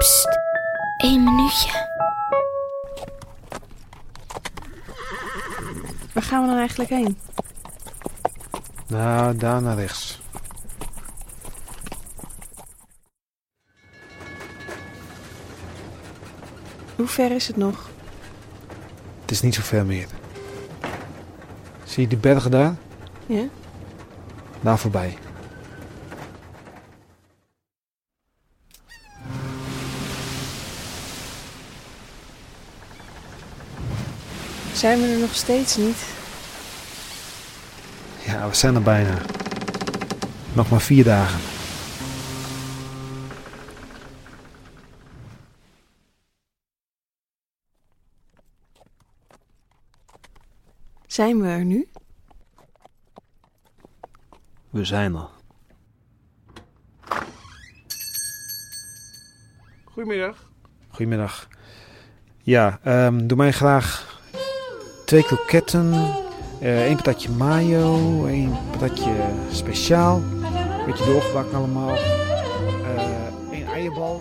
Psst, één minuutje. Waar gaan we dan eigenlijk heen? Nou, daar naar rechts. Hoe ver is het nog? Het is niet zo ver meer. Zie je die bergen daar? Ja? Daar voorbij. Zijn we er nog steeds niet? Ja, we zijn er bijna. Nog maar vier dagen. Zijn we er nu? We zijn er. Goedemiddag. Goedemiddag. Ja, ehm, doe mij graag twee kroketten, eh één patatje mayo, één patatje speciaal, beetje doorgebakken allemaal, eh één eierbal